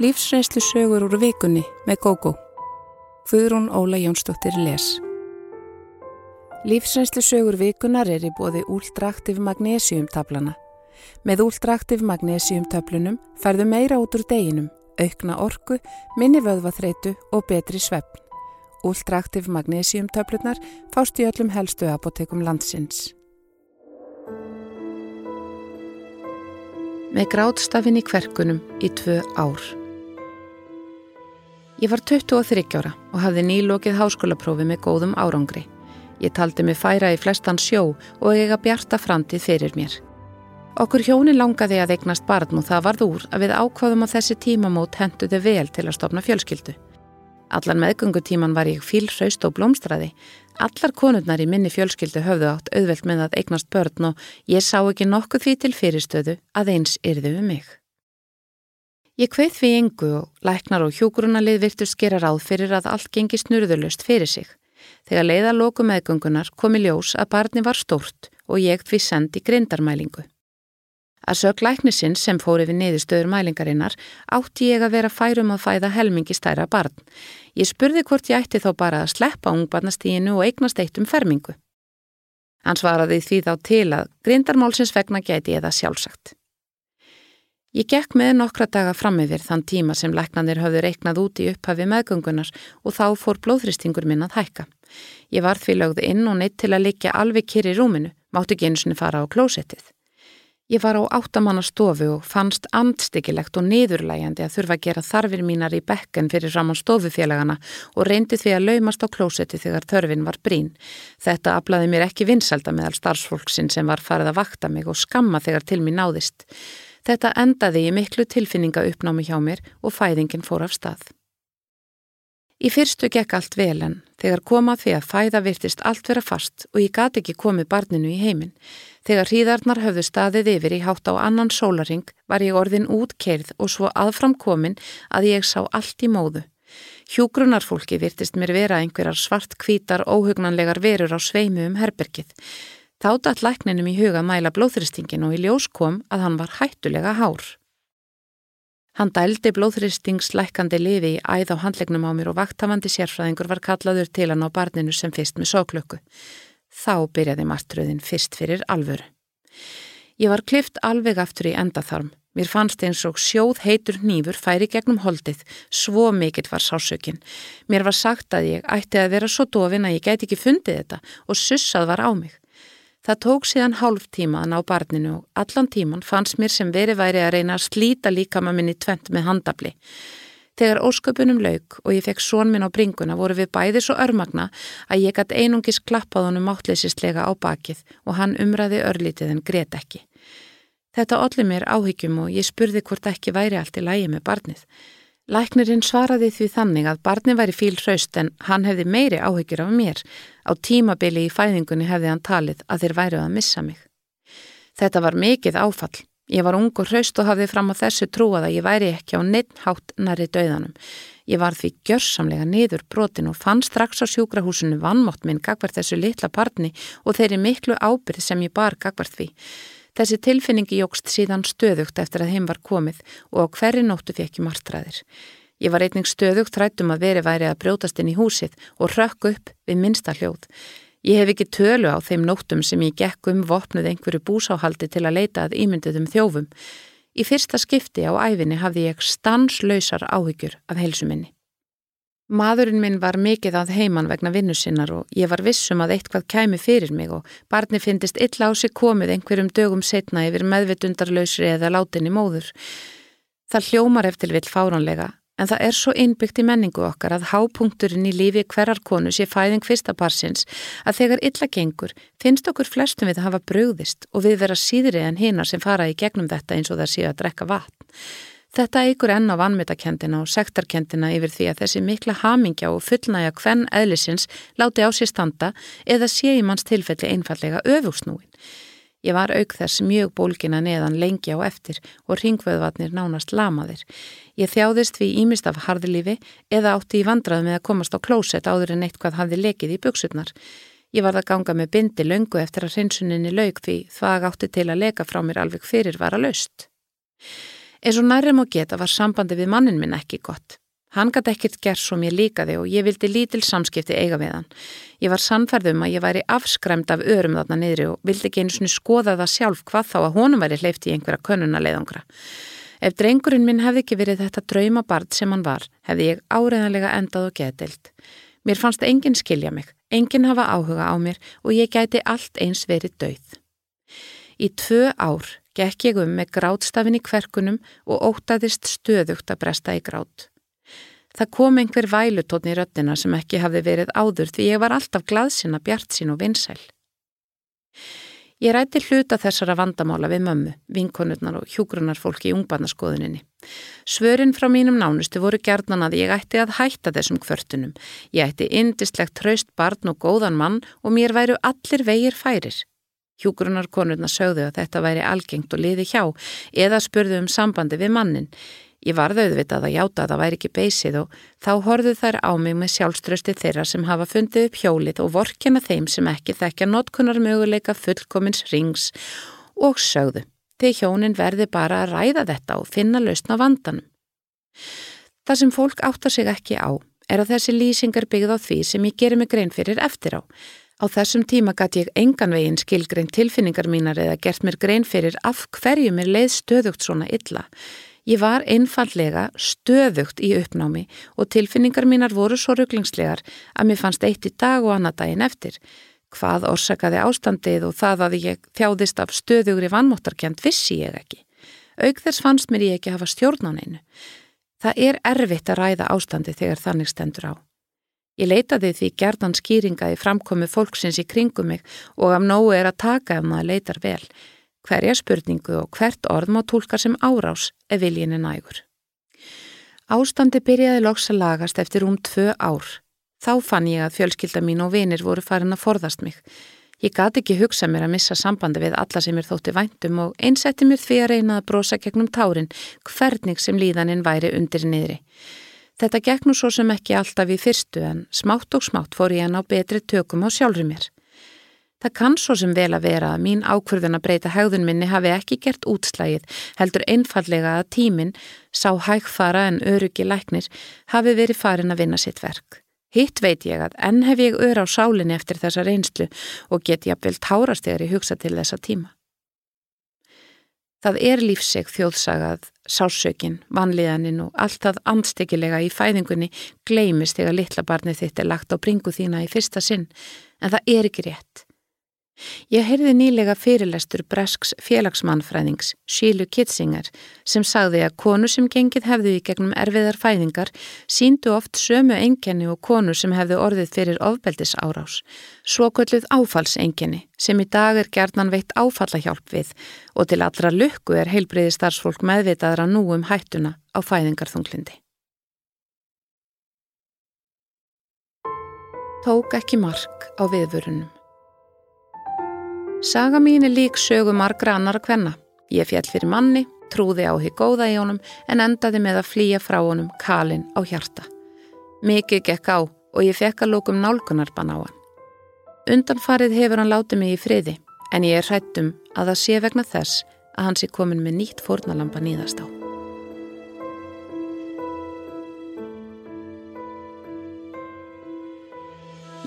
Lífsreynslu sögur úr vikunni með GóGó. Guðrún Óla Jónsdóttir les. Lífsreynslu sögur vikunar er í bóði úldraktiv magnesiumtablana. Með úldraktiv magnesiumtöflunum færðu meira út úr deginum, aukna orku, minni vöðvaþreitu og betri svefn. Úldraktiv magnesiumtöflunar fást í öllum helstu apotekum landsins. Með grátstafin í kverkunum í tvö ár. Ég var 23 ára og hafði nýlokið háskólaprófi með góðum árangri. Ég taldi mig færa í flestan sjó og eiga bjarta framtíð fyrir mér. Okkur hjónin langaði að eignast barn og það varð úr að við ákvaðum á þessi tímamót henduði vel til að stopna fjölskyldu. Allan meðgöngutíman var ég fílraust og blómstraði. Allar konurnar í minni fjölskyldu höfðu átt auðvelt með að eignast börn og ég sá ekki nokkuð því til fyrirstöðu að eins yrðu um mig. Ég kveið því engu og læknar og hjógrunalið virtust gera ráð fyrir að allt gengi snurðurlust fyrir sig. Þegar leiða loku meðgöngunar komi ljós að barni var stórt og ég því sendi grindarmælingu. Að sög læknisinn sem fóri við niðurstöður mælingarinnar átti ég að vera færum að fæða helmingi stæra barn. Ég spurði hvort ég ætti þá bara að sleppa ungbarnastíginu og eignast eitt um fermingu. Hann svaraði því þá til að grindarmálsins vegna gæti eða sjálfsagt. Ég gekk með nokkra daga fram yfir þann tíma sem læknanir höfðu reiknað út í upphafi meðgöngunar og þá fór blóðhristingur minn að hækka. Ég var því lögð inn og neitt til að liggja alveg kyrri í rúminu, mátti ekki eins og fara á klósettið. Ég var á áttamanna stofu og fannst andstyggilegt og niðurlægjandi að þurfa að gera þarfir mínar í bekken fyrir fram á stofufélagana og reyndi því að laumast á klósetti þegar þörfin var brín. Þetta aflaði mér ekki vinselda meðal starfsfólksinn sem var farið að vakta mig og skamma þegar til mér náðist. Þetta endaði í miklu tilfinninga uppnámi hjá mér og fæðingin fór af stað. Í fyrstu gekk allt vel en þegar koma því að fæða virtist allt vera fast og ég gati ekki komið barninu í heiminn. Þegar hríðarnar höfðu staðið yfir í hátt á annan sólaring var ég orðin útkerð og svo aðfram komin að ég sá allt í móðu. Hjúgrunarfólki virtist mér vera einhverjar svart kvítar óhugnanlegar verur á sveimu um herbergið. Þá datt lækninum í huga mæla blóðþristingin og í ljós kom að hann var hættulega hár. Hann dældi blóðþristingslækandi lifi í æð á handlegnum á mér og vaktafandi sérfræðingur var kallaður til hann á barninu sem fyrst með sóklöku. Þá byrjaði martröðin fyrst fyrir alvöru. Ég var klift alveg aftur í endatharm. Mér fannst eins og sjóð heitur nýfur færi gegnum holdið, svo mikill var sásökin. Mér var sagt að ég ætti að vera svo dofin að ég gæti ekki fundið þetta og sussað var á mig. Það tók síðan hálf tíma að ná barninu og allan tíman fannst mér sem veri væri að reyna að slíta líkama minni tvent með handabli. Þegar ósköpunum lauk og ég fekk són minn á bringuna voru við bæði svo örmagna að ég gætt einungis klappað honum máttleysislega á bakið og hann umræði örlítið en gret ekki. Þetta olli mér áhyggjum og ég spurði hvort ekki væri allt í lægi með barnið. Læknirinn svaraði því þannig að barni væri fíl hraust en hann hefði meiri áhyggjur af mér. Á tímabili í fæðingunni hefði hann talið að þeir væru að missa mig. Þetta var mikið áfall. Ég var ung og hraust og hafði fram á þessu trúað að ég væri ekki á neitthátt næri döðanum. Ég var því gjörsamlega niður brotin og fann strax á sjúkrahúsinu vannmótt minn gagvart þessu litla barni og þeirri miklu ábyrð sem ég bar gagvart því. Þessi tilfinningi jógst síðan stöðugt eftir að heim var komið og á hverri nóttu fekk ég martræðir. Ég var einning stöðugt þrættum að veri væri að brjótast inn í húsið og rökk upp við minsta hljóð. Ég hef ekki tölu á þeim nóttum sem ég gekk um vopnuð einhverju búsáhaldi til að leita að ímynduðum þjófum. Í fyrsta skipti á æfinni hafði ég stanslausar áhyggjur af heilsuminni. Maðurinn minn var mikið að heiman vegna vinnu sinnar og ég var vissum að eitthvað kæmi fyrir mig og barni finnist illa á sig komið einhverjum dögum setna yfir meðvitundarlausri eða látinni móður. Það hljómar eftir vill fáránlega en það er svo innbyggt í menningu okkar að hápunkturinn í lífi hverjar konu sé fæðing fyrsta barsins að þegar illa gengur finnst okkur flestum við að hafa bröðist og við vera síðri en hinnar sem fara í gegnum þetta eins og það séu að drekka vatn. Þetta eigur enn á vannmyndakendina og sektarkendina yfir því að þessi mikla hamingja og fullnæja hvern eðlisins láti á sér standa eða sé í manns tilfelli einfallega öfugsnúin. Ég var auk þess mjög bólgina neðan lengi á eftir og ringvöðvatnir nánast lamaðir. Ég þjáðist við ímist af harðilífi eða átti í vandrað með að komast á klósett áður en eitt hvað hafði lekið í buksutnar. Ég var að ganga með bindi löngu eftir að hreinsuninni laug því það átti til að leka frá mér alveg fyrir var að löst. Eins og nærrum og geta var sambandi við mannin minn ekki gott. Hann gæti ekkert gert svo mér líkaði og ég vildi lítil samskipti eiga við hann. Ég var sannferðum að ég væri afskræmt af örum þarna niðri og vildi ekki einu svoni skoða það sjálf hvað þá að honum væri hleyft í einhverja könnuna leiðangra. Ef drengurinn minn hefði ekki verið þetta draumabart sem hann var, hefði ég áreðanlega endað og getild. Mér fannst enginn skilja mig, enginn hafa áhuga á mér og ég gæti allt eins verið dauð. Í tvö ár gekk ég um með grátstafin í kverkunum og ótaðist stöðugt að bresta í grát. Það kom einhver vælutótni í röttina sem ekki hafði verið áður því ég var alltaf glaðsina, bjart sín og vinsæl. Ég rætti hluta þessara vandamála við mömmu, vinkonurnar og hjúgrunarfólki í ungbarnaskoðuninni. Svörin frá mínum nánustu voru gerðnan að ég ætti að hætta þessum kvörtunum. Ég ætti indislegt traust barn og góðan mann og mér væru allir vegir færir. Hjúgrunarkonurnar sögðu að þetta væri algengt og liði hjá eða spurðu um sambandi við mannin. Ég varði auðvitað að játa að það væri ekki beysið og þá horfðu þær á mig með sjálfströsti þeirra sem hafa fundið upp hjólið og vorkjana þeim sem ekki þekkja notkunar möguleika fullkomins rings og sögðu. Þeir hjónin verði bara að ræða þetta og finna lausna vandanum. Það sem fólk áttar sig ekki á er að þessi lýsingar byggð á því sem ég gerir mig grein fyrir eftir á. Á þessum tíma gæti ég engan veginn skilgrein tilfinningar mínar eða gert mér grein fyrir af hverju mér leið stöðugt svona illa. Ég var einfallega stöðugt í uppnámi og tilfinningar mínar voru svo rugglingslegar að mér fannst eitt í dag og annað daginn eftir. Hvað orsakaði ástandið og það að ég þjáðist af stöðugri vannmóttarkjönd vissi ég ekki. Aug þess fannst mér ég ekki hafa stjórn á neinu. Það er erfitt að ræða ástandið þegar þannig stendur á. Ég leitaði því gerðan skýringa í framkomi fólksins í kringum mig og af nógu er að taka ef maður leitar vel. Hverja spurningu og hvert orð má tólka sem árás ef viljin er nægur. Ástandi byrjaði loks að lagast eftir um tvö ár. Þá fann ég að fjölskylda mín og vinir voru farin að forðast mig. Ég gati ekki hugsa mér að missa sambandi við alla sem mér þótti væntum og einsetti mér því að reyna að brosa gegnum tárin hvernig sem líðaninn væri undir niðri. Þetta gekk nú svo sem ekki alltaf í fyrstu en smátt og smátt fór ég hann á betri tökum á sjálfur mér. Það kann svo sem vel að vera að mín ákvörðun að breyta hegðun minni hafi ekki gert útslægið, heldur einfallega að tíminn, sá hægfara en öryggi læknir, hafi verið farin að vinna sitt verk. Hitt veit ég að enn hef ég ör á sálinni eftir þessa reynslu og get ég að vel tárast þegar ég hugsa til þessa tíma. Það er lífseg þjóðsagað, sásökin, vanlíðaninn og allt það andstekilega í fæðingunni gleimist þegar litla barnið þitt er lagt á bringu þína í fyrsta sinn, en það er ekki rétt. Ég heyrði nýlega fyrirlestur Bresks félagsmannfræðings, Sheila Kitzinger, sem sagði að konu sem gengið hefðu í gegnum erfiðar fæðingar síndu oft sömu enginni og konu sem hefðu orðið fyrir ofbeldis árás. Svokölluð áfallsenginni sem í dag er gerðnan veitt áfallahjálp við og til allra lukku er heilbriði starfsfólk meðvitaðra nú um hættuna á fæðingarþunglindi. Tók ekki mark á viðvörunum. Saga mín er lík sögu margra annara kvenna. Ég fjall fyrir manni, trúði á því góða í honum en endaði með að flýja frá honum kalin á hjarta. Mikið gekk á og ég fekk að lókum nálgunarban á hann. Undanfarið hefur hann látið mig í friði en ég er hrættum að það sé vegna þess að hann sé komin með nýtt fórnalampa nýðast á.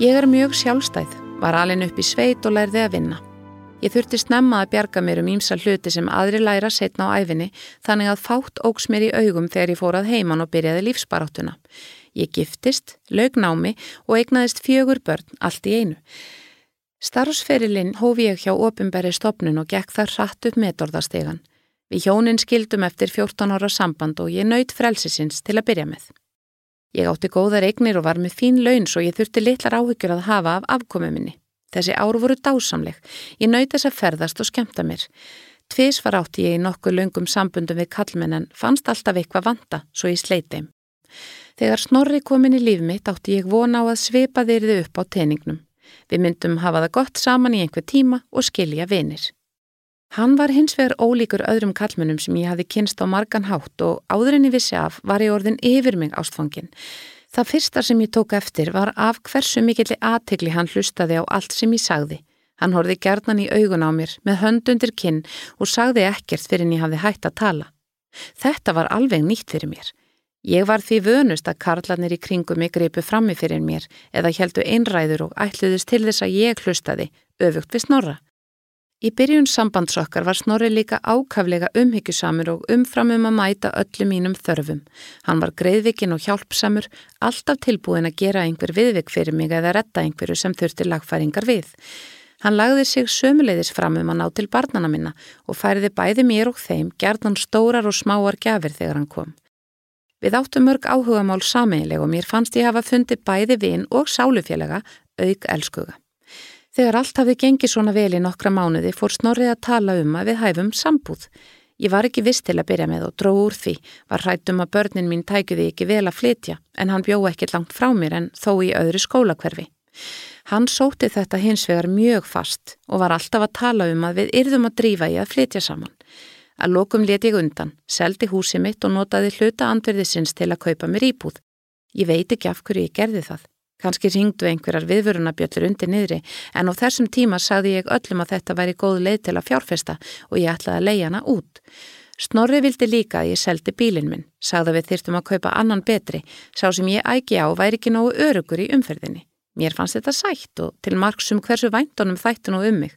Ég er mjög sjálfstæð, var alin upp í sveit og lærði að vinna. Ég þurfti snemma að bjarga mér um ímsa hluti sem aðri læra setna á æfinni þannig að fátt ógs mér í augum þegar ég fór að heiman og byrjaði lífsbaráttuna. Ég giftist, lög námi og eignaðist fjögur börn allt í einu. Starfsferilinn hófi ég hjá ofinbæri stopnun og gekk þar hratt upp metorðastegan. Við hjónin skildum eftir 14 ára samband og ég naut frelsisins til að byrja með. Ég átti góðar eignir og var með fín laun svo ég þurfti litlar áhyggjur að hafa af afkomi minni. Þessi ár voru dásamleg. Ég nöyt þess að ferðast og skemta mér. Tvis var átti ég í nokkuð löngum sambundum við kallmenn en fannst alltaf eitthvað vanda svo ég sleiti. Þegar Snorri kom inn í líf mitt átti ég vona á að svipa þeirði upp á teiningnum. Við myndum hafa það gott saman í einhver tíma og skilja vinir. Hann var hins vegar ólíkur öðrum kallmennum sem ég hafi kynst á margan hátt og áður en ég vissi af var ég orðin yfir mig ástfangin. Það fyrsta sem ég tók eftir var af hversu mikilli aðtegli hann hlustaði á allt sem ég sagði. Hann horfi gerðnan í augun á mér með hönd undir kinn og sagði ekkert fyrir en ég hafði hægt að tala. Þetta var alveg nýtt fyrir mér. Ég var því vönust að karlarnir í kringum mig greipu frammi fyrir mér eða heldu einræður og ætluðist til þess að ég hlustaði, öfugt við snorra. Í byrjun sambandsokkar var Snorri líka ákaflega umhyggjusamur og umframum að mæta öllu mínum þörfum. Hann var greiðvikinn og hjálpsamur, alltaf tilbúin að gera einhver viðvik fyrir mig eða retta einhverju sem þurfti lagfæringar við. Hann lagði sig sömuleiðis fram um að ná til barnana minna og færiði bæði mér og þeim gerðan stórar og smáar gafir þegar hann kom. Við áttum mörg áhugamál sameinleg og mér fannst ég hafa fundið bæði vinn og sálufélaga auk elskuga. Þegar allt hafði gengið svona vel í nokkra mánuði fór Snorrið að tala um að við hæfum sambúð. Ég var ekki vist til að byrja með og dró úr því, var hrættum að börnin mín tækuði ekki vel að flytja en hann bjó ekki langt frá mér en þó í öðru skólakverfi. Hann sóti þetta hins vegar mjög fast og var alltaf að tala um að við yrðum að drífa í að flytja saman. Að lokum let ég undan, seldi húsi mitt og notaði hluta andverðisins til að kaupa mér íbúð. Ég veit ekki af hverju ég gerði það. Kanski ringdu einhverjar viðvörunabjöllur undir niðri en á þessum tíma sagði ég öllum að þetta væri góð leið til að fjárfesta og ég ætlaði að leia hana út. Snorri vildi líka að ég seldi bílinn minn, sagði við þyrtum að kaupa annan betri, sá sem ég ægi á væri ekki nógu örugur í umferðinni. Mér fannst þetta sætt og til margsum hversu væntunum þættu nú um mig.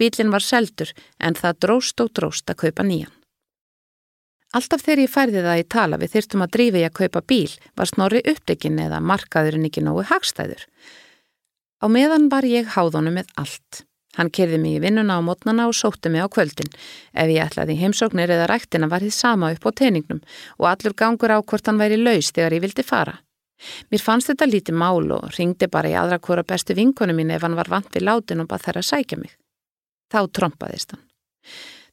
Bílinn var seldur en það dróst og dróst að kaupa nýjan. Alltaf þegar ég færði það í tala við þyrstum að drífi ég að kaupa bíl var snorri uppdegin eða markaðurinn ekki nógu hagstæður. Á meðan var ég háðunum með allt. Hann kerði mig í vinnuna á mótnana og sótti mig á kvöldin. Ef ég ætlaði heimsóknir eða rættina var þið sama upp á teiningnum og allur gangur á hvort hann væri laus þegar ég vildi fara. Mér fannst þetta lítið mál og ringdi bara í aðra hvora bestu vinkonu mín ef hann var vant við látin og bað þær að sækja mig. Þá trompaðist hann.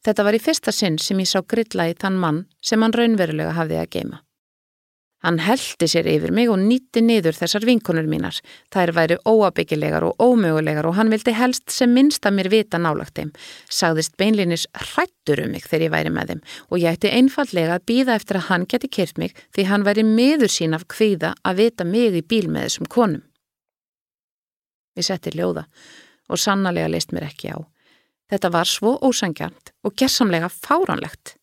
Þetta var í fyrsta sinn sem ég sá grilla í þann mann sem hann raunverulega hafði að geima. Hann heldi sér yfir mig og nýtti niður þessar vinkonur mínar. Þær væri óabyggilegar og ómögulegar og hann vildi helst sem minnst að mér vita nálagt þeim. Sagðist beinlinis hrættur um mig þegar ég væri með þeim og ég ætti einfallega að býða eftir að hann geti kyrt mig því hann væri miður sín af kvíða að vita mig í bíl með þessum konum. Við setti ljóða og sannlega leist mér ekki á. Þetta var svo ósangjant og gersamlega fáránlegt.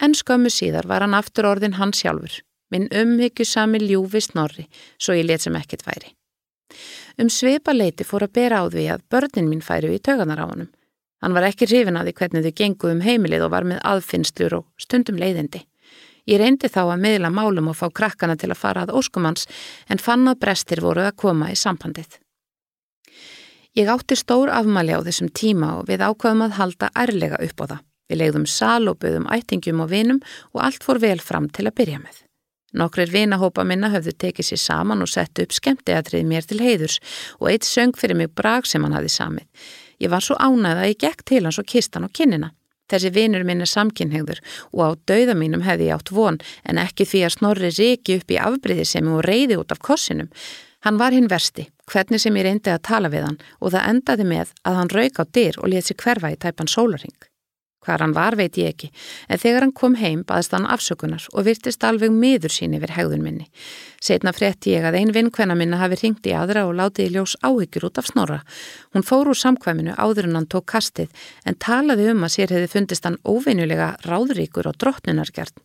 En skömmu síðar var hann aftur orðin hans sjálfur, minn umhyggjusami ljúfi snorri, svo ég let sem ekkert væri. Um sveipa leiti fór að bera á því að börnin mín færu í töganar á honum. Hann var ekki hrifin að því hvernig þau genguð um heimilið og var með aðfinnslur og stundum leiðindi. Ég reyndi þá að miðla málum og fá krakkana til að fara að óskumans en fann að brestir voru að koma í sambandið. Ég átti stór afmæli á þessum tíma og við ákvaðum að halda ærlega upp á það. Við leiðum sal og byggðum ættingum og vinum og allt fór vel fram til að byrja með. Nokkrir vinahópa minna höfðu tekið sér saman og sett upp skemmteatrið mér til heiðurs og eitt söng fyrir mig brag sem hann hafi samið. Ég var svo ánæð að ég gekk til hans og kist hann á kinnina. Þessi vinur minn er samkynhegður og á dauða mínum hefði ég átt von en ekki því að snorri riki upp í afbríði sem og reyði út af kossinum. Hann var hinn versti, hvernig sem ég reyndi að tala við hann og það endaði með að hann rauk á dyr og létt sér hverfa í tæpan sólaring. Hvar hann var veit ég ekki, en þegar hann kom heim baðist hann afsökunar og virtist alveg miður sín yfir hegðun minni. Setna frétti ég að ein vinkvenna minna hafi ringt í aðra og látið í ljós áhyggjur út af snorra. Hún fór úr samkvæminu áður en hann tók kastið en talaði um að sér hefði fundist hann óveinulega ráðríkur og drottnunargjart.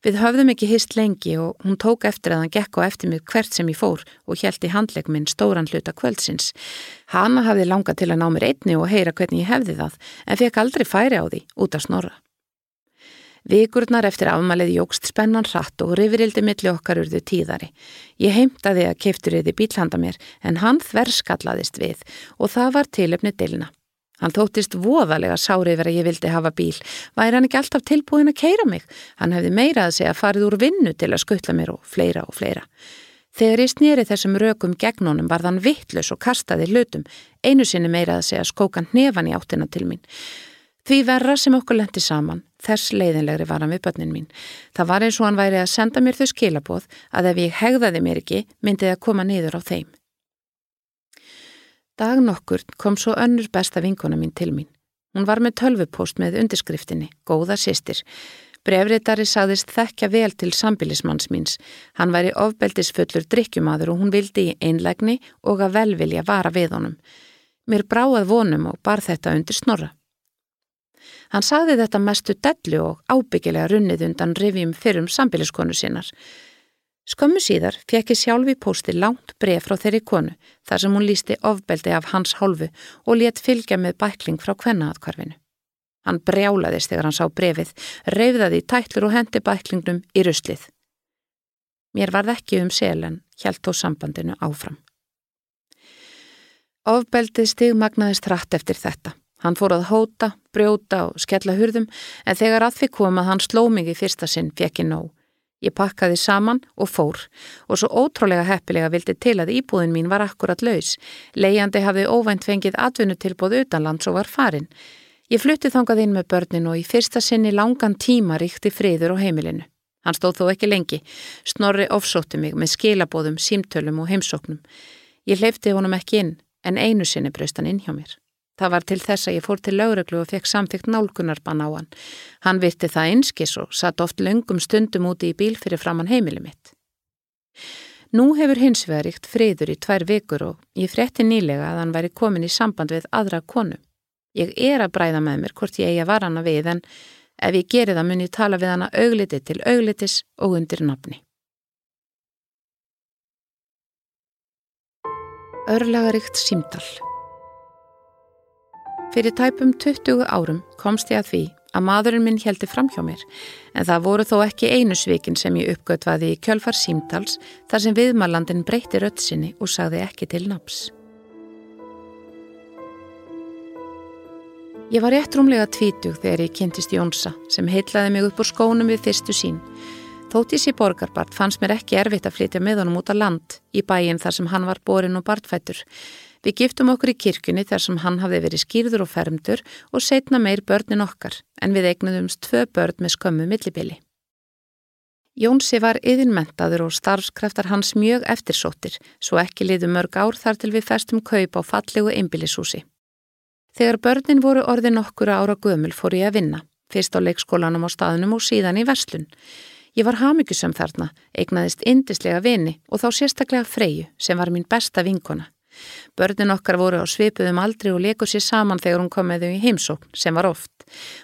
Við höfðum ekki hist lengi og hún tók eftir að hann gekk á eftir mig hvert sem ég fór og hjælti handlegg minn stóran hluta kvöldsins. Hanna hafði langa til að ná mér einni og heyra hvernig ég hefði það en fekk aldrei færi á því út af snorra. Vikurnar eftir afmælið jógst spennan hratt og rifirildi milli okkar urðu tíðari. Ég heimtaði að kefturiði bílhanda mér en hann þverskallaðist við og það var tilöfni dilna. Hann þóttist voðalega sári yfir að ég vildi hafa bíl. Væri hann ekki alltaf tilbúin að keira mig? Hann hefði meira að segja farið úr vinnu til að skuttla mér og fleira og fleira. Þegar ég snýri þessum rökum gegn honum var þann vittlus og kastaði hlutum. Einu sinni meira að segja skókan nefan í áttina til mín. Því verra sem okkur lendi saman, þess leiðinlegri var hann við börnin mín. Það var eins og hann væri að senda mér þau skilaboð að ef ég hegðaði mér ekki, myndi það koma niður á þeim. Dag nokkur kom svo önnur besta vinkona mín til mín. Hún var með tölvupost með undirskriftinni, góða sýstir. Brefritari sagðist þekkja vel til sambilismanns míns. Hann væri ofbeldisfullur drikkjumadur og hún vildi í einlegni og að velvilja vara við honum. Mér bráað vonum og bar þetta undir snorra. Hann sagði þetta mestu dellu og ábyggilega runnið undan rivjum fyrrum sambiliskonu sinnar. Skömmu síðar fekk ég sjálf í pósti langt bref frá þeirri konu þar sem hún lísti ofbeldi af hans hálfu og let fylgja með bækling frá kvennaðkvarfinu. Hann brjálaðist þegar hann sá brefið, reyfðaði í tætlur og hendi bæklingnum í ruslið. Mér varð ekki um selen, hjælt á sambandinu áfram. Ofbeldið stigmagnaðist hratt eftir þetta. Hann fór að hóta, brjóta og skella hurðum en þegar að því kom að hann sló mig í fyrsta sinn fekk ég nóg. Ég pakkaði saman og fór og svo ótrúlega heppilega vildi til að íbúðin mín var akkurat laus. Leiandi hafði óvænt fengið atvinnutilbóð utanlands og var farin. Ég flutti þangað inn með börnin og í fyrsta sinni langan tíma ríkti friður á heimilinu. Hann stóð þó ekki lengi. Snorri ofsótti mig með skilabóðum, símtölum og heimsóknum. Ég hleyfti honum ekki inn en einu sinni braust hann inn hjá mér. Það var til þess að ég fór til lauruglu og fekk samþygt nálgunarbann á hann. Hann virti það einskis og satt oft löngum stundum úti í bíl fyrir framann heimili mitt. Nú hefur hins vegar ríkt friður í tvær vikur og ég frétti nýlega að hann væri komin í samband við aðra konu. Ég er að bræða með mér hvort ég eigi að vara hana við en ef ég geri það mun ég tala við hana augliti til auglitis og undir nafni. Örlagaríkt símtall Fyrir tæpum 20 árum komst ég að því að maðurinn minn heldi fram hjá mér en það voru þó ekki einu svikin sem ég uppgötvaði í kjölfar símtals þar sem viðmarlandin breyti röttsinni og sagði ekki til naps. Ég var rétt rúmlega tvítug þegar ég kynntist Jónsa sem heitlaði mig upp úr skónum við fyrstu sín. Þótt í borgarbart fannst mér ekki erfitt að flytja með honum út á land í bæin þar sem hann var borin og bartfættur Við giftum okkur í kirkjunni þar sem hann hafði verið skýrður og fermdur og setna meir börnin okkar en við eignuðumst tvö börn með skömmu millibili. Jónsi var yðinmentaður og starfskreftar hans mjög eftirsóttir svo ekki liðu mörg ár þar til við festum kaup á fallegu einbilishúsi. Þegar börnin voru orðin okkur ára gömul fór ég að vinna, fyrst á leikskólanum á staðunum og síðan í verslun. Ég var hafmyggjusum þarna, eignaðist indislega vini og þá sérstaklega Freyju sem var mín besta vinkona. Börnin okkar voru á svipuðum aldri og leku sér saman þegar hún kom með þau í heimsókn, sem var oft.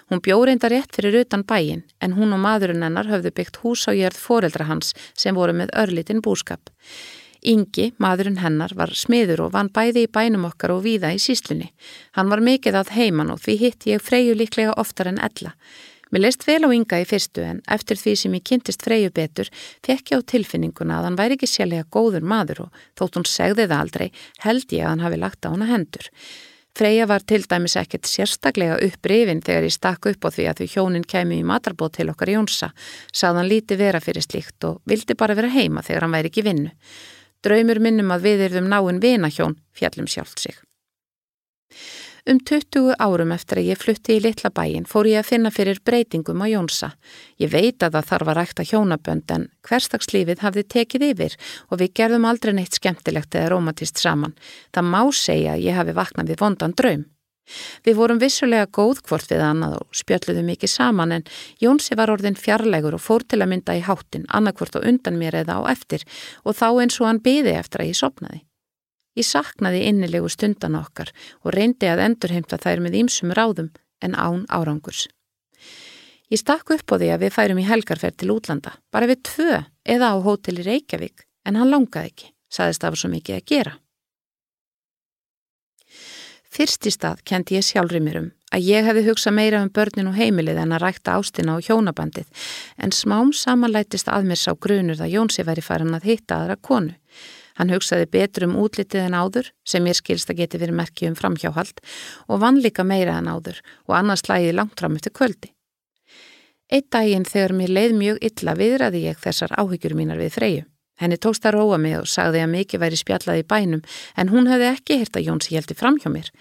Hún bjóð reynda rétt fyrir utan bæin, en hún og maðurinn hennar höfðu byggt hús á jörð foreldra hans sem voru með örlitin búskap. Ingi, maðurinn hennar, var smiður og vann bæði í bænum okkar og víða í síslunni. Hann var mikið að heiman og því hitt ég freyju líklega oftar en ella. Mér leist vel á ynga í fyrstu en eftir því sem ég kynntist Freyju betur fekk ég á tilfinninguna að hann væri ekki sérlega góður maður og þótt hún segði það aldrei held ég að hann hafi lagt á hana hendur. Freyja var til dæmis ekkert sérstaklega upprifin þegar ég stakk upp á því að því hjónin kemi í matarbót til okkar Jónsa, sagðan líti vera fyrir slíkt og vildi bara vera heima þegar hann væri ekki vinnu. Draumur minnum að við erum náinn vina hjón fjallum sjálft sig. Um 20 árum eftir að ég flutti í litla bæin fór ég að finna fyrir breytingum á Jónsa. Ég veit að það þarf að rækta hjónabönd en hverstagslífið hafði tekið yfir og við gerðum aldrei neitt skemmtilegt eða romantist saman. Það má segja að ég hafi vaknað við vondan draum. Við vorum vissulega góð hvort við annað og spjöldluðum mikið saman en Jónsi var orðin fjarlægur og fór til að mynda í háttin annarkvort og undan mér eða á eftir og þá eins og hann byði eftir að ég sopnaði. Ég saknaði innilegu stundan okkar og reyndi að endurheimta þær með ímsum ráðum en án árangurs. Ég stakk upp á því að við færum í helgarferð til útlanda, bara við tvö eða á hótel í Reykjavík, en hann langaði ekki, saðist af svo mikið að gera. Fyrst í stað kendi ég sjálfri mér um að ég hefði hugsað meira um börnin og heimilið en að rækta ástina á hjónabandið, en smám samanlætist að mér sá grunur að Jónsi væri farin að hitta aðra konu. Hann hugsaði betur um útlitið en áður, sem ég skilst að geti verið merkið um framhjáhald, og vann líka meira en áður og annars slæði langt fram eftir kvöldi. Eitt daginn þegar mér leið mjög illa viðraði ég þessar áhyggjur mínar við Freyju. Henni tókst að róa mig og sagði að mikið væri spjallað í bænum en hún hefði ekki hirt að Jóns héldi fram hjá mér.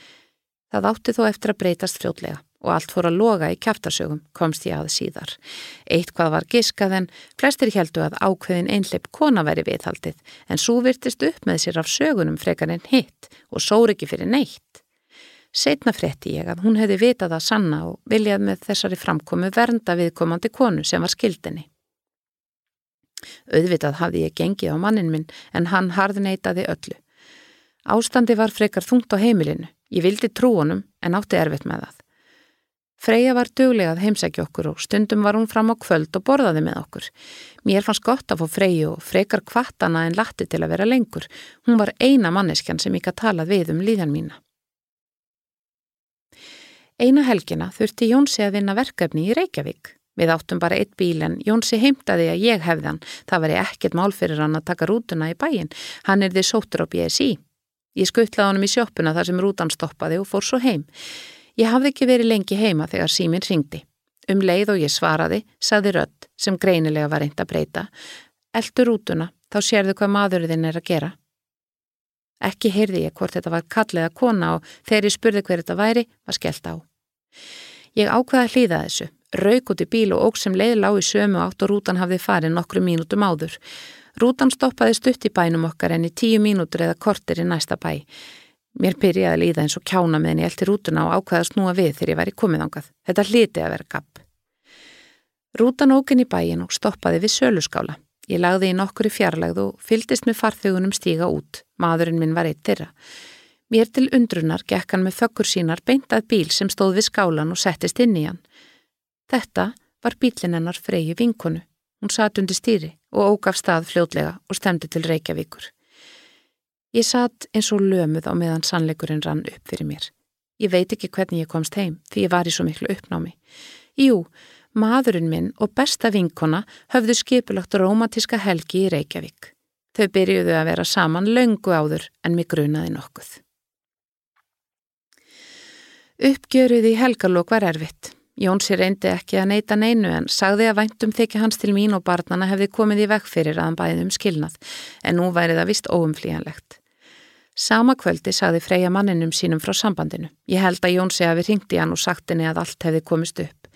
Það átti þó eftir að breytast fljótlega og allt fór að loga í kæftarsögum komst ég að síðar. Eitt hvað var giskað en flestir heldu að ákveðin einleip kona veri viðhaldið en svo virtist upp með sér af sögunum frekar en hitt og sór ekki fyrir neitt. Setna frétti ég að hún hefði vitað að sanna og viljað með þessari framkomu vernda viðkomandi konu sem var skildinni. Auðvitað hafði ég gengið á mannin minn en hann harðneitaði öllu. Ástandi var frekar þungt á heimilinu. Ég vildi trú honum en átti erfitt með það. Freyja var duglegað heimsækja okkur og stundum var hún fram á kvöld og borðaði með okkur. Mér fannst gott að fá Freyju og frekar kvartana en latti til að vera lengur. Hún var eina manneskjan sem ég að talað við um líðan mína. Eina helgina þurfti Jónsi að vinna verkefni í Reykjavík. Við áttum bara eitt bíl en Jónsi heimtaði að ég hefði hann. Það var ekkert mál fyrir hann að taka rútuna í bæin. Hann er því sótur á BSI. Ég skuttlaði honum í sjóppuna þar sem rútan stoppaði og fór svo heim. Ég hafði ekki verið lengi heima þegar síminn ringdi. Um leið og ég svaraði, saði rödd sem greinilega var reynd að breyta. Eldur rútuna, þá sérðu hvað maðurinn er að gera. Ekki heyrði ég hvort þetta var kallega kona og þegar ég spurði hver þetta væri, var skellt á. Ég ákvaði að hlýða þessu rauk út í bíl og óg sem leið lág í sömu átt og rútan hafði farið nokkru mínútum áður. Rútan stoppaði stutt í bænum okkar en í tíu mínútur eða kortir í næsta bæ. Mér byrjaði að líða eins og kjána meðan ég eldi rútuna og ákvaði að snúa við þegar ég væri komið ángað. Þetta hliti að vera gapp. Rútan ógin í bæin og stoppaði við söluskála. Ég lagði í nokkuri fjarlægð og fyldist með farþögunum stíga út. Maðurinn minn var eitt þeirra. Mér til undrunar gekk hann með þökkur sínar beintað bíl sem stóð við skálan og settist inn í hann. Þetta var bílinn hennar Freyju vinkonu. Hún satt undir stýri og ógaf stað fljótlega og stemdi til Reykjavíkur. Ég satt eins og lömuð á meðan sannleikurinn rann upp fyrir mér. Ég veit ekki hvernig ég komst heim því ég var í svo miklu uppnámi. Jú, maðurinn minn og besta vinkona höfðu skipulagt romantíska helgi í Reykjavík. Þau byrjuðu að vera saman löngu áður en mig grunaði nokkuð. Uppgjöruð í helgalók var erfitt. Jónsi reyndi ekki að neyta neinu en sagði að væntum þykja hans til mín og barnana hefði komið í vekk fyrir að hann bæði um skilnað en nú væri það vist óumflíjanlegt. Sama kvöldi sagði Freyja manninum sínum frá sambandinu. Ég held að Jónsi hafi ringt í hann og sagt henni að allt hefði komist upp.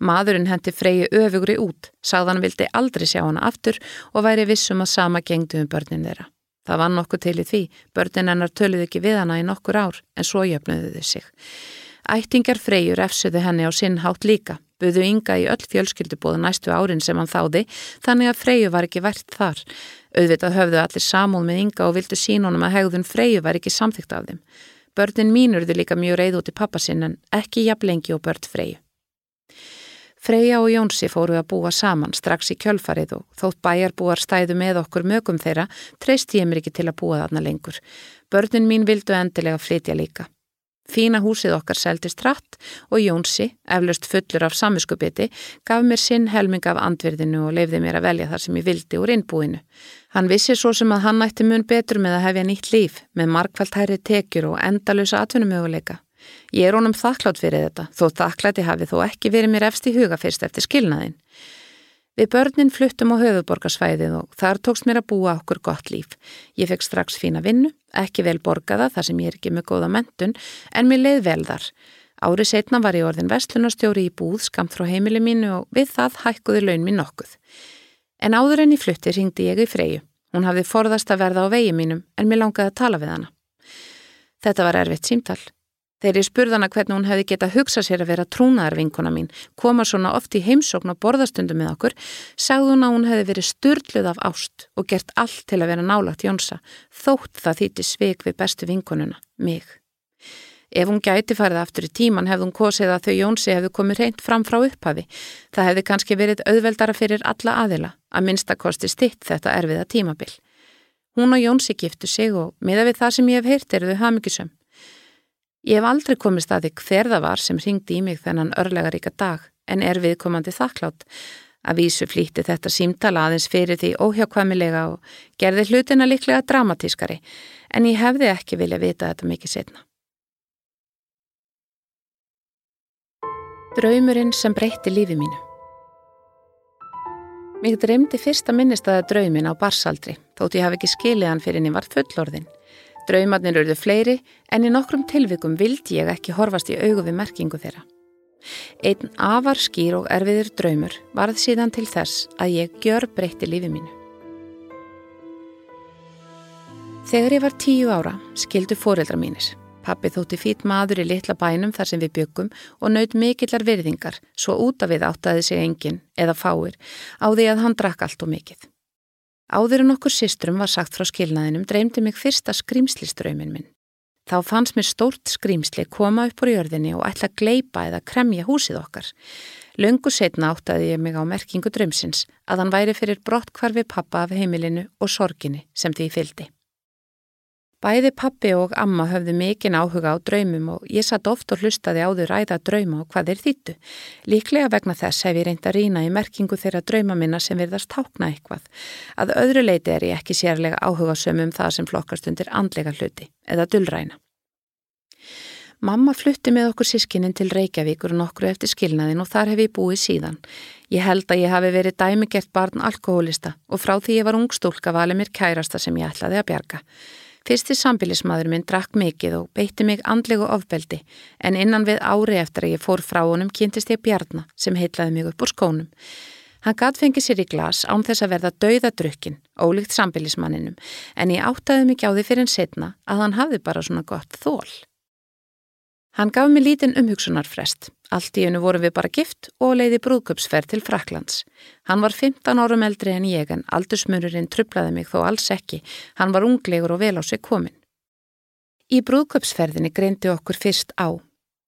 Maðurinn hendi Freyju öfugri út, sagði hann vildi aldrei sjá hana aftur og væri vissum að sama gengdu um börnin þeirra. Það var nokkuð til í því, börnin hennar töluði ekki við hana í nokkur ár en svo jöfnuðu þau sig. Ættingar freyjur efsuðu henni á sinn hátt líka, buðu ynga í öll fjölskyldubóðu næstu árin sem hann þáði, þannig að freyju var ekki vært þar. Auðvitað höfðu allir samúl með ynga og vildu sín honum að hegðun freyju var ekki samþygt af þeim. Börnin mínurðu líka mjög reyð út í pappasinn en ekki jafn lengi og börn freyju. Freyja og Jónsi fóru að búa saman strax í kjölfarið og þótt bæjarbúar stæðu með okkur mögum þeirra, treyst ég mér ekki til að búa þarna lengur. Börnin mín vildu endilega flytja líka. Fína húsið okkar seldist rætt og Jónsi, eflaust fullur af samiskupiti, gaf mér sinn helming af andverðinu og leifði mér að velja þar sem ég vildi úr innbúinu. Hann vissi svo sem að hann ætti mun betur með að hefja nýtt líf, með markvælt hæri tekjur og endalösa atvinnumöguleika. Ég er honum þakklátt fyrir þetta, þó þakklæti hafi þó ekki verið mér efst í huga fyrst eftir skilnaðin. Við börnin fluttum á höfuborgarsvæðið og þar tókst mér að búa okkur gott líf. Ég fekk strax fína vinnu, ekki vel borgaða þar sem ég er ekki með góða mentun, en mér leið vel þar. Árið setna var ég orðin vestlunarstjóri í búð skamt frá heimili mínu og við það hækkuði laun mín nokkuð. En áður en í flutti ringdi ég í Freyju. Hún hafði forðast að verða á vegi mínum en mér langaði að tala við hana. Þetta var erfitt símtall. Ég spurðana hvernig hún hefði getað hugsað sér að vera trúnaðarvinkona mín, koma svona oft í heimsókn og borðastundum með okkur, sagði hún að hún hefði verið störluð af ást og gert allt til að vera nálagt Jónsa, þótt það þýtti sveik við bestu vinkonuna, mig. Ef hún gæti farið aftur í tíman hefði hún kosið að þau Jónsi hefði komið reynd fram frá upphafi. Það hefði kannski verið auðveldara fyrir alla aðila, að minnstakosti stitt þetta erfiða tímabil. Hún og Jónsi giftu sig og miða við það sem ég hef heyrt eru þau hafmyggisum. Ég hef aldrei komist að því hver það var sem ringdi í mig þennan örlegaríka dag en er viðkomandi þakklátt. Að vísu flýtti þetta símtala aðeins fyrir því óhjákvæmilega og gerði hlutina liklega dramatískari en ég hefði ekki vilja vita þetta mikið setna. Draumurinn sem breytti lífi mínu Mér dreymdi fyrsta minnistæða draumin á barsaldri þótt ég hafi ekki skilið hann fyrir en ég var fullorðin. Draumarnir urðu fleiri en í nokkrum tilvikum vildi ég ekki horfast í augu við merkingu þeirra. Einn afar skýr og erfiður draumur varð síðan til þess að ég gjör breytti lífi mínu. Þegar ég var tíu ára skildu fóreldra mínir. Pappi þótti fít maður í litla bænum þar sem við byggum og naut mikillar virðingar svo út af við áttaði sig engin eða fáir á því að hann drakk allt og mikið. Áður en okkur systrum var sagt frá skilnaðinum dreymdi mig fyrsta skrimsliströymin minn. Þá fannst mér stórt skrýmsli koma upp úr jörðinni og ætla að gleipa eða kremja húsið okkar. Löngu setna áttaði ég mig á merkingu drömsins að hann væri fyrir brott hvarfi pappa af heimilinu og sorginni sem því fyldi. Bæði pappi og amma höfðu mikinn áhuga á draumum og ég satt oft og hlustaði á þau ræða drauma og hvað þeir þýttu. Líklega vegna þess hef ég reynd að rína í merkingu þeirra drauma minna sem virðast tákna eitthvað. Að öðru leiti er ég ekki sérlega áhuga sömum það sem flokkast undir andlega hluti eða dullræna. Mamma flutti með okkur sískinin til Reykjavíkur nokkru eftir skilnaðin og þar hef ég búið síðan. Ég held að ég hafi verið dæmigert barn alkohólista og frá því ég var ungstúlka valið mér kærasta sem ég ætlaði að bjarga. Fyrsti sambilismadur minn drakk mikið og beitti mig andlegu ofbeldi en innan við ári eftir að ég fór frá honum kynntist ég Bjarnar sem heitlaði mig upp úr skónum. Hann gatt fengið sér í glas án þess að verða dauðadrukkin, ólíkt sambilismanninum, en ég áttaði mig á því fyrir en setna að hann hafði bara svona gott þól. Hann gaf mér lítinn umhugsunarfrest. Allt í hennu voru við bara gift og leiði brúðköpsferð til Fraklands. Hann var 15 árum eldri en ég en aldursmururinn trublaði mig þó alls ekki. Hann var unglegur og vel á sig komin. Í brúðköpsferðinni greindi okkur fyrst á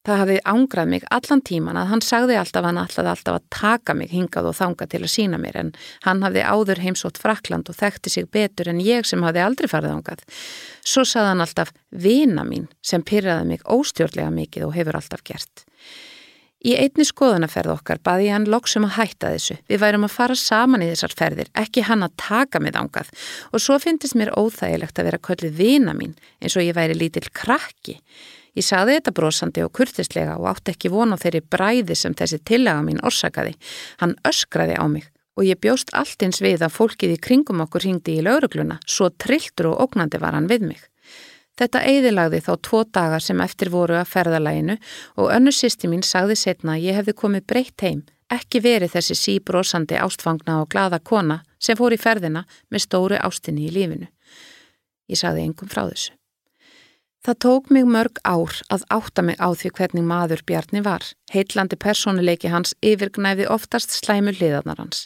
Það hafði ángrað mig allan tíman að hann sagði alltaf hann alltaf alltaf að taka mig hingað og þanga til að sína mér en hann hafði áður heimsótt Frakland og þekkti sig betur en ég sem hafði aldrei farið ángað. Svo sagði hann alltaf vina mín sem pyrraði mig óstjórnlega mikið og hefur alltaf gert. Í einni skoðanaferð okkar baði ég hann loksum að hætta þessu. Við værum að fara saman í þessar ferðir, ekki hann að taka mig ángað og svo finnist mér óþægilegt að vera köllið vina mín eins og ég væri lítill krakki. Ég saði þetta brosandi og kurtislega og átti ekki vona þeirri bræði sem þessi tillaga mín orsakaði. Hann öskraði á mig og ég bjóst allt eins við að fólkið í kringum okkur hingdi í laurugluna, svo trilltur og ógnandi var hann við mig. Þetta eigðilagði þá tvo dagar sem eftir voru að ferðalæginu og önnu sýsti mín sagði setna að ég hefði komið breytt heim, ekki verið þessi síbrósandi ástfangna og glada kona sem fór í ferðina með stóru ástinni í lífinu. Ég sagði engum frá þessu. Það tók mig mörg ár að átta mig á því hvernig maður Bjarni var. Heitlandi personuleiki hans yfirgnæfði oftast slæmu hliðarnar hans.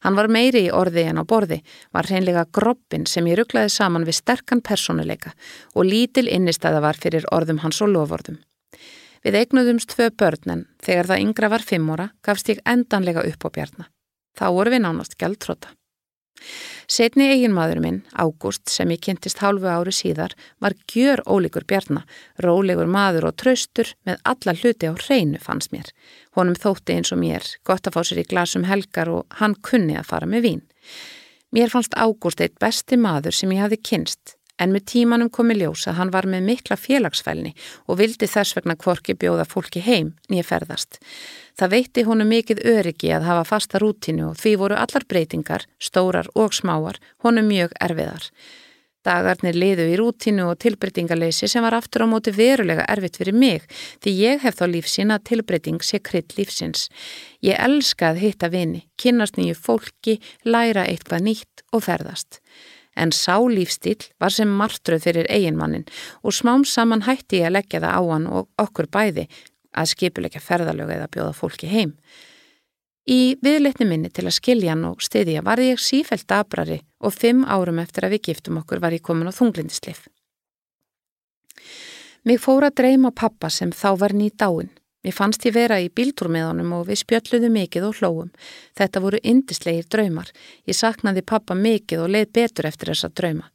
Hann var meiri í orði en á borði, var hreinlega groppin sem ég rugglaði saman við sterkan personuleika og lítil innistæða var fyrir orðum hans og lofordum. Við eignuðumst tvö börnen, þegar það yngra var fimmóra, gafst ég endanlega upp á Bjarni. Þá voru við nánast gæltróta. Setni eiginmaður minn, Ágúst, sem ég kynntist hálfu ári síðar, var gjör ólíkur bjarna, rólegur maður og traustur með alla hluti á hreinu fannst mér. Honum þótti eins og mér, gott að fá sér í glasum helgar og hann kunni að fara með vín. Mér fannst Ágúst eitt besti maður sem ég hafi kynst, en með tímanum komi ljós að hann var með mikla félagsfælni og vildi þess vegna kvorki bjóða fólki heim nýja ferðast. Það veitti honu mikið öryggi að hafa fasta rútinu og því voru allar breytingar, stórar og smáar, honu mjög erfiðar. Dagarnir liðu í rútinu og tilbreytingaleysi sem var aftur á móti verulega erfitt fyrir mig því ég hef þá lífsín að tilbreyting sé krydd lífsins. Ég elskað hitta vini, kynast nýju fólki, læra eitthvað nýtt og ferðast en sá lífstíl var sem martröð fyrir eiginmannin og smám saman hætti ég að leggja það á hann og okkur bæði að skipuleika ferðalög eða bjóða fólki heim. Í viðleitni minni til að skilja hann og stiðja var ég sífælt abrari og fimm árum eftir að við giftum okkur var ég komin á þunglindislif. Mig fór að dreyma pappa sem þá var ný dáin. Mér fannst ég vera í bíltúr með honum og við spjöldluðu mikið og hlóum. Þetta voru indislegir draumar. Ég saknaði pappa mikið og leið betur eftir þessa drauma.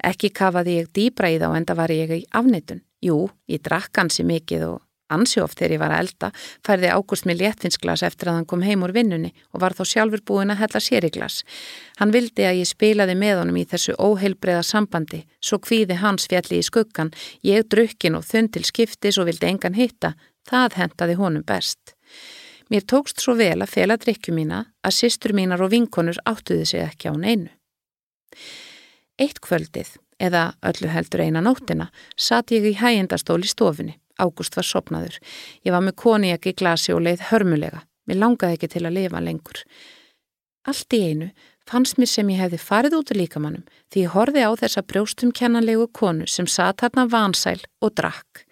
Ekki kafaði ég dýbra í þá en það var ég í afneitun. Jú, ég drakk hansi mikið og ansjóft þegar ég var að elda, færði Ágúst mér léttfinsglas eftir að hann kom heim úr vinnunni og var þá sjálfur búin að hella sér í glas. Hann vildi að ég spilaði með honum í þessu óheilbreiða sambandi, svo kvíði hans fjalli í skuggan, ég drukkin og þund til skiptis og vildi engan hitta, Það hentaði honum best. Mér tókst svo vel að fela drikju mína að sýstur mínar og vinkonur áttuði sig ekki á neinu. Eitt kvöldið, eða öllu heldur eina nóttina, satt ég í hægindastól í stofinni. Ágúst var sopnaður. Ég var með koniak í glasi og leið hörmulega. Mér langaði ekki til að lifa lengur. Allt í einu fannst mér sem ég hefði farið út í líkamannum því ég horfi á þessa brjóstum kennanlegu konu sem satt hérna vansæl og drakk.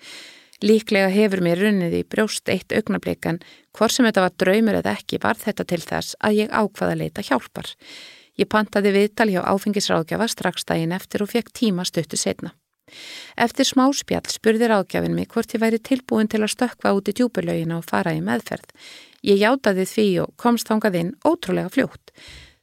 Líklega hefur mér runnið í brjóst eitt augnablikan, hvort sem þetta var draumur eða ekki var þetta til þess að ég ákvaða leita hjálpar. Ég pantaði viðtal hjá áfengisráðgjafa strax daginn eftir og fekk tíma stuttu setna. Eftir smáspjall spurði ráðgjafin mig hvort ég væri tilbúin til að stökka út í djúbulögin og fara í meðferð. Ég játaði því og komst þangað inn ótrúlega fljótt.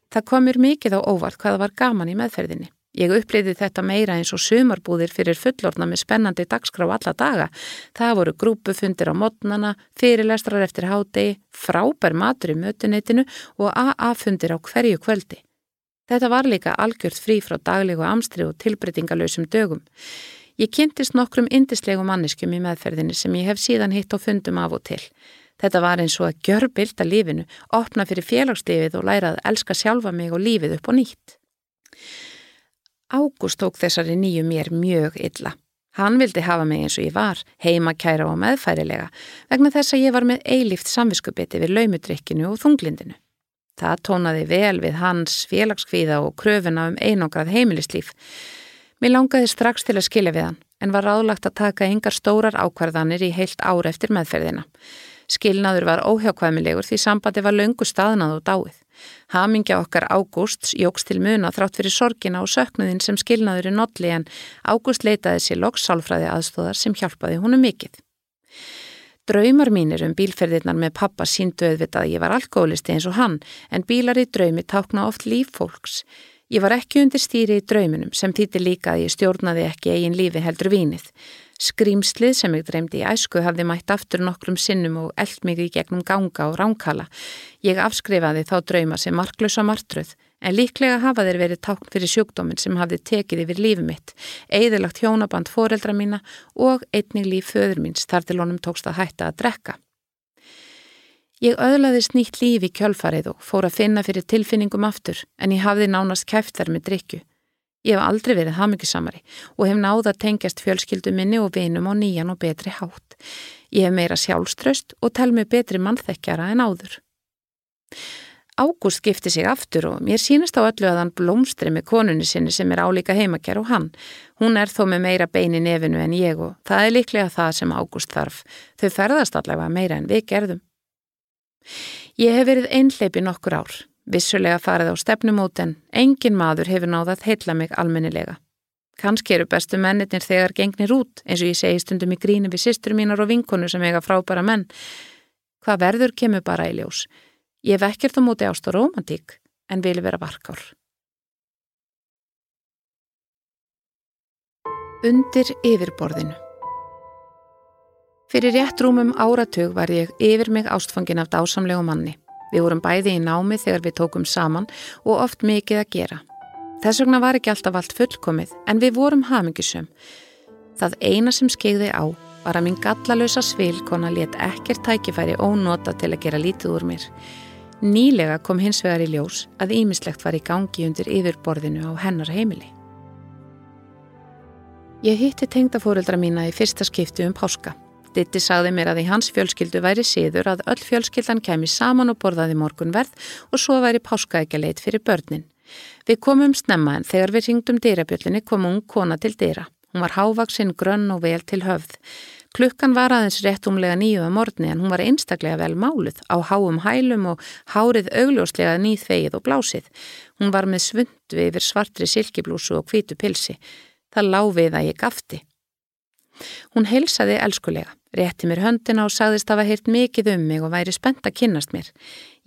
Það komur mikið á óvart hvaða var gaman í meðferðinni. Ég upplýði þetta meira eins og sumarbúðir fyrir fullorna með spennandi dagskrá alla daga. Það voru grúpufundir á modnana, fyrirlestrar eftir hádegi, frábær matur í mötuneytinu og AA-fundir á hverju kvöldi. Þetta var líka algjört frí frá daglegu amstri og tilbreytingalösum dögum. Ég kynntist nokkrum indislegum manniskum í meðferðinni sem ég hef síðan hitt og fundum af og til. Þetta var eins og að gjör bylta lífinu, opna fyrir félagslífið og læra að elska sjálfa mig og lífið upp og nýtt. Ágúst tók þessari nýju mér mjög illa. Hann vildi hafa mig eins og ég var, heima kæra og meðfærilega, vegna þess að ég var með eilift samviskubiti við laumudrykkinu og þunglindinu. Það tónaði vel við hans félagskvíða og kröfuna um einograð heimilislíf. Mér langaði strax til að skilja við hann, en var ráðlagt að taka yngar stórar ákvarðanir í heilt ár eftir meðferðina. Skilnaður var óhjákvæmilegur því sambandi var löngu staðnað og dáið. Hamingja okkar Ágústs jóks til muna þrátt fyrir sorgina og söknuðin sem skilnaður er notli en Ágúst leitaði sér lokksálfræði aðstóðar sem hjálpaði húnu mikill. Draumar mínir um bílferðirnar með pappa síndu auðvitað að ég var alkoholisti eins og hann en bílar í draumi tákna oft líf fólks. Ég var ekki undir stýri í drauminum sem þýtti líka að ég stjórnaði ekki eigin lífi heldur vínið. Skrýmslið sem ég dreymdi í æsku hafði mætt aftur nokkrum sinnum og eld mig í gegnum ganga og ránkala. Ég afskrifaði þá drauma sem marklösa martröð en líklega hafa þeir verið tákn fyrir sjúkdóminn sem hafði tekið yfir lífi mitt, eigðilagt hjónaband foreldra mína og einnig líf föður míns þar til honum tókst að hætta að drekka. Ég öðlaði snýtt lífi í kjölfarið og fór að finna fyrir tilfinningum aftur en ég hafði nánast kæft þar með drikju. Ég hef aldrei verið hafmyggisamari og hef náða tengjast fjölskyldu minni og vinum á nýjan og betri hátt. Ég hef meira sjálfströst og tel mig betri mannþekkjara en áður. Ágúst skipti sig aftur og mér sínist á öllu að hann blómstri með konunni sinni sem er álíka heimakær og hann. Hún er þó með meira bein í nefinu en ég og það er líklega það sem Ágúst þarf. Þau ferðast allavega meira en við gerðum. Ég hef verið einhleipi nokkur ár, vissulega farið á stefnumót en engin maður hefur náðað heilla mig almennilega. Kanski eru bestu mennir þegar gengnir út, eins og ég segi stundum í gríni við sýstur mínar og vinkonu sem eiga frábæra menn. Hvað verður kemur bara í ljós? Ég hef ekkert á móti ást og romantík en vil vera varkár. Undir yfirborðinu Fyrir rétt rúmum áratug var ég yfir mig ástfangin af dásamlegu manni. Við vorum bæði í námi þegar við tókum saman og oft mikið að gera. Þess vegna var ekki alltaf allt fullkomið en við vorum hamingisum. Það eina sem skegði á var að minn gallalösa svilkona let ekkert tækifæri ónota til að gera lítið úr mér. Nýlega kom hins vegar í ljós að ímislegt var í gangi undir yfirborðinu á hennar heimili. Ég hitti tengdafóreldra mína í fyrsta skiptu um páska. Ditti sagði mér að í hans fjölskyldu væri síður að öll fjölskyldan kemi saman og borðaði morgunverð og svo væri páskaækjaleit fyrir börnin. Við komum snemma en þegar við ringdum dyrabjöllinni kom hún kona til dyra. Hún var hávaksinn, grönn og vel til höfð. Klukkan var aðeins rétt umlega nýju að morgni en hún var einstaklega vel máluð á háum hælum og hárið augljóslega nýþvegið og blásið. Hún var með svundu yfir svartri silkiblúsu og hvítu pilsi. Það láfið að ég gafti. Hún heilsaði elskulega, rétti mér höndina og sagðist að hafa heyrt mikið um mig og væri spennt að kynnast mér.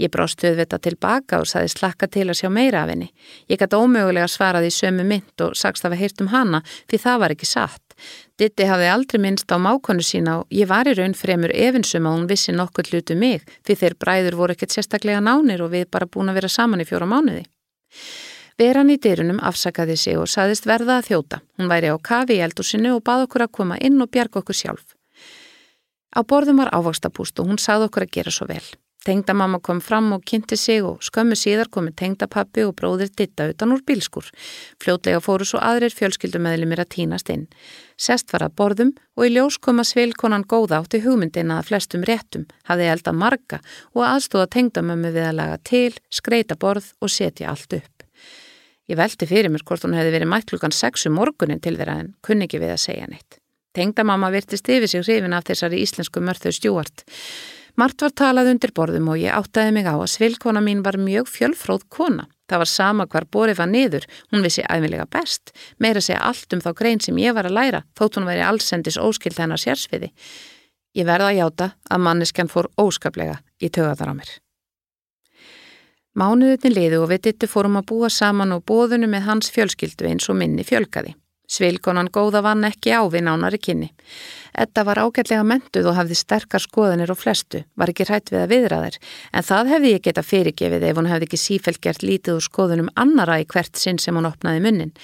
Ég brást höfðvita tilbaka og sagði slakka til að sjá meira af henni. Ég gæti ómögulega svaraði í sömu mynd og sagst að hafa heyrt um hana því það var ekki satt. Ditti hafði aldrei minnst á mákonu sína og ég var í raun fremur efinsum að hún vissi nokkuð hlutu mig því þeir bræður voru ekkert sérstaklega nánir og við bara búin að vera saman í fjóra mánuði. Veran í dyrunum afsakaði sig og saðist verða að þjóta. Hún væri á kafi í eldusinu og bað okkur að koma inn og bjarga okkur sjálf. Á borðum var ávakstapúst og hún sað okkur að gera svo vel. Tengdamamma kom fram og kynnti sig og skömmu síðar komi tengdapappi og bróðir ditta utan úr bílskur. Fljótlega fóru svo aðrir fjölskyldumeðlimir að týnast inn. Sest var að borðum og í ljós kom að svilkonan góða átti hugmyndina að flestum réttum, hafði elda marga og aðstóða tengdamömmu við að laga til, skreita borð og setja allt upp. Ég veldi fyrir mér hvort hún hefði verið mætt klukkan 6 um morgunin til þeirra en kunni ekki við að segja neitt. Tengdamamma virtist yfir sig hrifin af þessari íslensku mörþau stjúart. Mart var talað undir borðum og ég áttaði mig á að svilkona mín var mjög fjölfróð kona. Það var sama hvar borið var niður, hún vissi æfilega best, meira segja allt um þá grein sem ég var að læra, þótt hún veri allsendis óskild hennar sérsviði. Ég verða að játa að manneskjan fór óskaplega í tögaðar á mér. Mánuðutin liðu og við dittu fórum að búa saman og bóðunu með hans fjölskyldu eins og minni fjölkaði. Svilkonan góða vann ekki á við nánari kynni. Edda var ágætlega mentuð og hafði sterkar skoðanir og flestu, var ekki hrætt við að viðraðir, en það hefði ég geta fyrirgefið ef hún hefði ekki sífælt gert lítið úr skoðunum annara í hvert sinn sem hún opnaði munnin.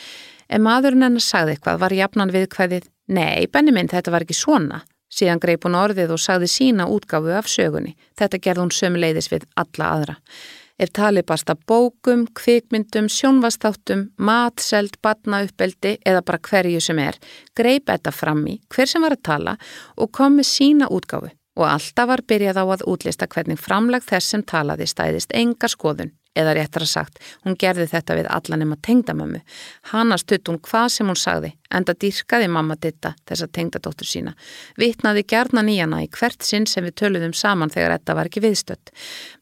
En maðurinn hennar sagði eitthvað, var jafnan við hvaðið, nei, benni minn, þetta var ekki svona. Síðan greip hún orðið og sagði sína útgáfu af sögunni. Þetta gerði hún sömuleiðis við alla aðra er talið basta bókum, kvikmyndum, sjónvastáttum, matseld, batnauppeldi eða bara hverju sem er, greip þetta fram í hver sem var að tala og kom með sína útgáfu. Og alltaf var byrjað á að útlista hvernig framlag þess sem talaði stæðist enga skoðun eða réttar að sagt, hún gerði þetta við allan um að tengda mammu. Hanna stutt hún hvað sem hún sagði, enda dýrkaði mamma ditta þessa tengdadóttur sína. Vittnaði gerna nýjana í hvert sinn sem við töluðum saman þegar þetta var ekki viðstött.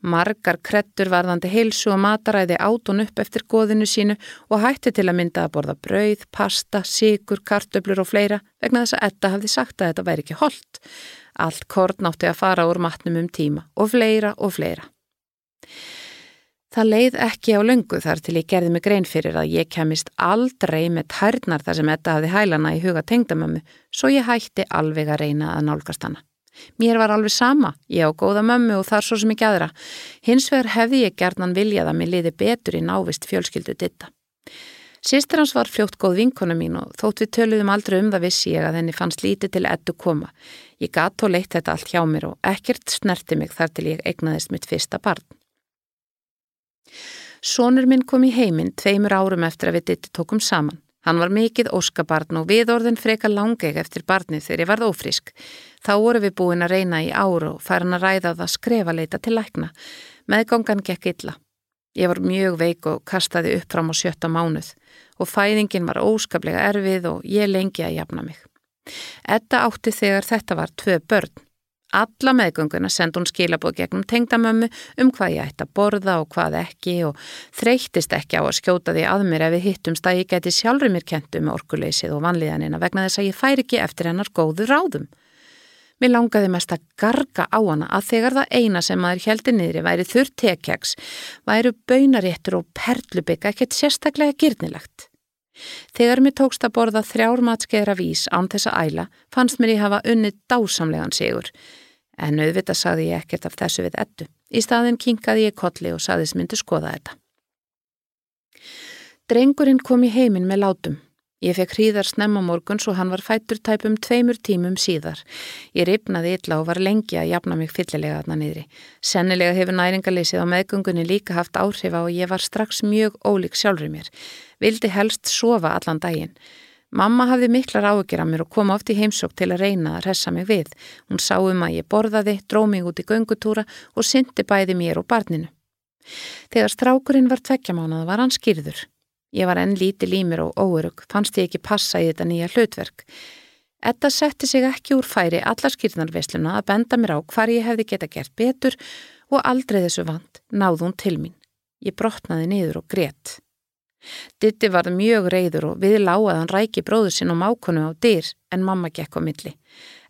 Margar krettur varðandi heilsu og mataræði átun upp eftir goðinu sínu og hætti til að mynda að borða brauð, pasta, síkur, kartöblur og fleira vegna þess að etta hafði sagt að þetta væri ekki holdt. Allt korn átti að fara úr matnum um tíma og fleira og fleira. Það leið ekki á löngu þar til ég gerði mig grein fyrir að ég kemist aldrei með tærnar þar sem þetta hafði hælana í huga tengdamömmu, svo ég hætti alveg að reyna að nálgast hana. Mér var alveg sama, ég á góða mömmu og þar svo sem ekki aðra. Hins vegar hefði ég gerðnan viljað að mér liði betur í návist fjölskyldu ditta. Sýstir hans var fljótt góð vinkona mín og þótt við töluðum aldrei um það vissi ég að henni fannst lítið til ettu koma. Ég gatt og leitt þetta allt hjá mér og ekkert snerti mig þar til ég eignaðist mitt fyrsta barn. Sónur minn kom í heiminn tveimur árum eftir að við ditti tókum saman. Hann var mikið óskabarn og við orðin freka langeg eftir barnið þegar ég varð ófrísk. Þá voru við búin að reyna í áru og færa hann að ræða það skrefa leita til lækna. Meðgangan gekk illa. Ég var mjög veik og kastaði upp fram á sjötta mánuð og fæðingin var óskaplega erfið og ég lengi að jafna mig. Etta átti þegar þetta var tvö börn. Alla meðgönguna sendi hún skilabóð gegnum tengdamömmu um hvað ég ætti að borða og hvað ekki og þreytist ekki á að skjóta því að mér ef við hittumst að ég geti sjálfur mér kentu með orkuleysið og vanlíðanina vegna þess að ég fær ekki eftir hennar góðu ráðum. Mér langaði mest að garga á hana að þegar það eina sem maður heldi niðri væri þurr tekjaks, væru baunaréttur og perlubika ekkert sérstaklega gyrnilagt. Þegar mér tókst að borða þrjár matskeiðra vís án þessa æla fannst mér ég hafa unnið dásamlegan sigur. En auðvitað sagði ég ekkert af þessu við ettu. Í staðin kinkaði ég kolli og sagðis myndi skoða þetta. Drengurinn kom í heiminn með látum. Ég fekk hríðar snemma morguns og hann var fættur tæpum tveimur tímum síðar. Ég ripnaði illa og var lengi að jafna mig fyllilega aðna niðri. Sennilega hefur næringarleysið á meðgöngunni líka haft áhrif á og ég var strax mjög ólík sjálfur mér. Vildi helst sofa allan daginn. Mamma hafði miklar áökjur af mér og kom oft í heimsók til að reyna að ressa mig við. Hún sá um að ég borðaði, dró mig út í göngutúra og syndi bæði mér og barninu. Þegar strákurinn var tvekkjamánað var hann skýrður. Ég var enn lítið límir og óörug, fannst ég ekki passa í þetta nýja hlutverk. Etta setti sig ekki úr færi alla skýrnarvesluna að benda mér á hvar ég hefði geta gert betur og aldrei þessu vant náð hún til mín. Ég brotnaði niður og grétt. Ditti varð mjög reyður og við lágaðan ræki bróður sinn og mákonu á dyr en mamma gekk á milli.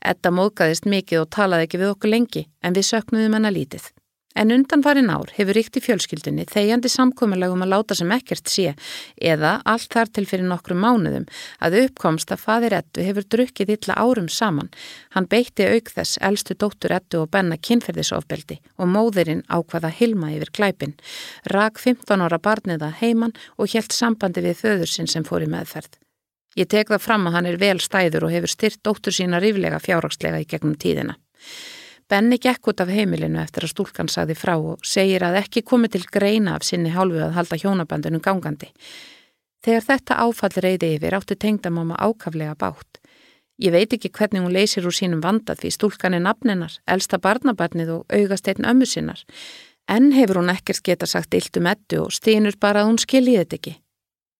Etta móðgæðist mikið og talaði ekki við okkur lengi en við söknuðum hennar lítið. En undan farin ár hefur ríkt í fjölskyldunni þegjandi samkominnlegum að láta sem ekkert sé eða allt þar til fyrir nokkru mánuðum að uppkomst að fadir ettu hefur drukkið illa árum saman. Hann beitti auk þess elstu dóttur ettu og benna kynferðisofbeldi og móðurinn ákvaða hilma yfir glæpin. Rak 15 ára barniða heiman og helt sambandi við föðursinn sem fór í meðferð. Ég tek það fram að hann er vel stæður og hefur styrt dóttur sína ríflega fjárrakslega í gegnum tíðina. Benni gekk út af heimilinu eftir að stúlkan sagði frá og segir að ekki komi til greina af sinni hálfu að halda hjónabandunum gangandi. Þegar þetta áfall reyði yfir áttu tengdamáma ákaflega bátt. Ég veit ekki hvernig hún leysir úr sínum vandað því stúlkan er nafninar, elsta barnabarnið og augast einn ömmu sinnar. En hefur hún ekkert geta sagt illt um ettu og stínur bara að hún skiljiði þetta ekki.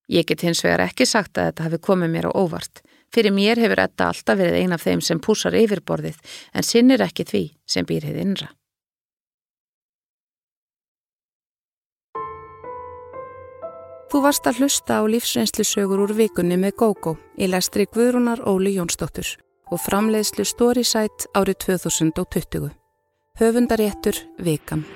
Ég get hins vegar ekki sagt að þetta hafi komið mér á óvart. Fyrir mér hefur þetta alltaf verið ein af þeim sem púsar yfirborðið en sinnir ekki því sem býr hefði innra. Þú varst að hlusta á lífsreynslusögur úr vikunni með GóGó í lestri Guðrúnar Óli Jónsdóttur og framleiðslu Storysight árið 2020. Höfundaréttur Vikan.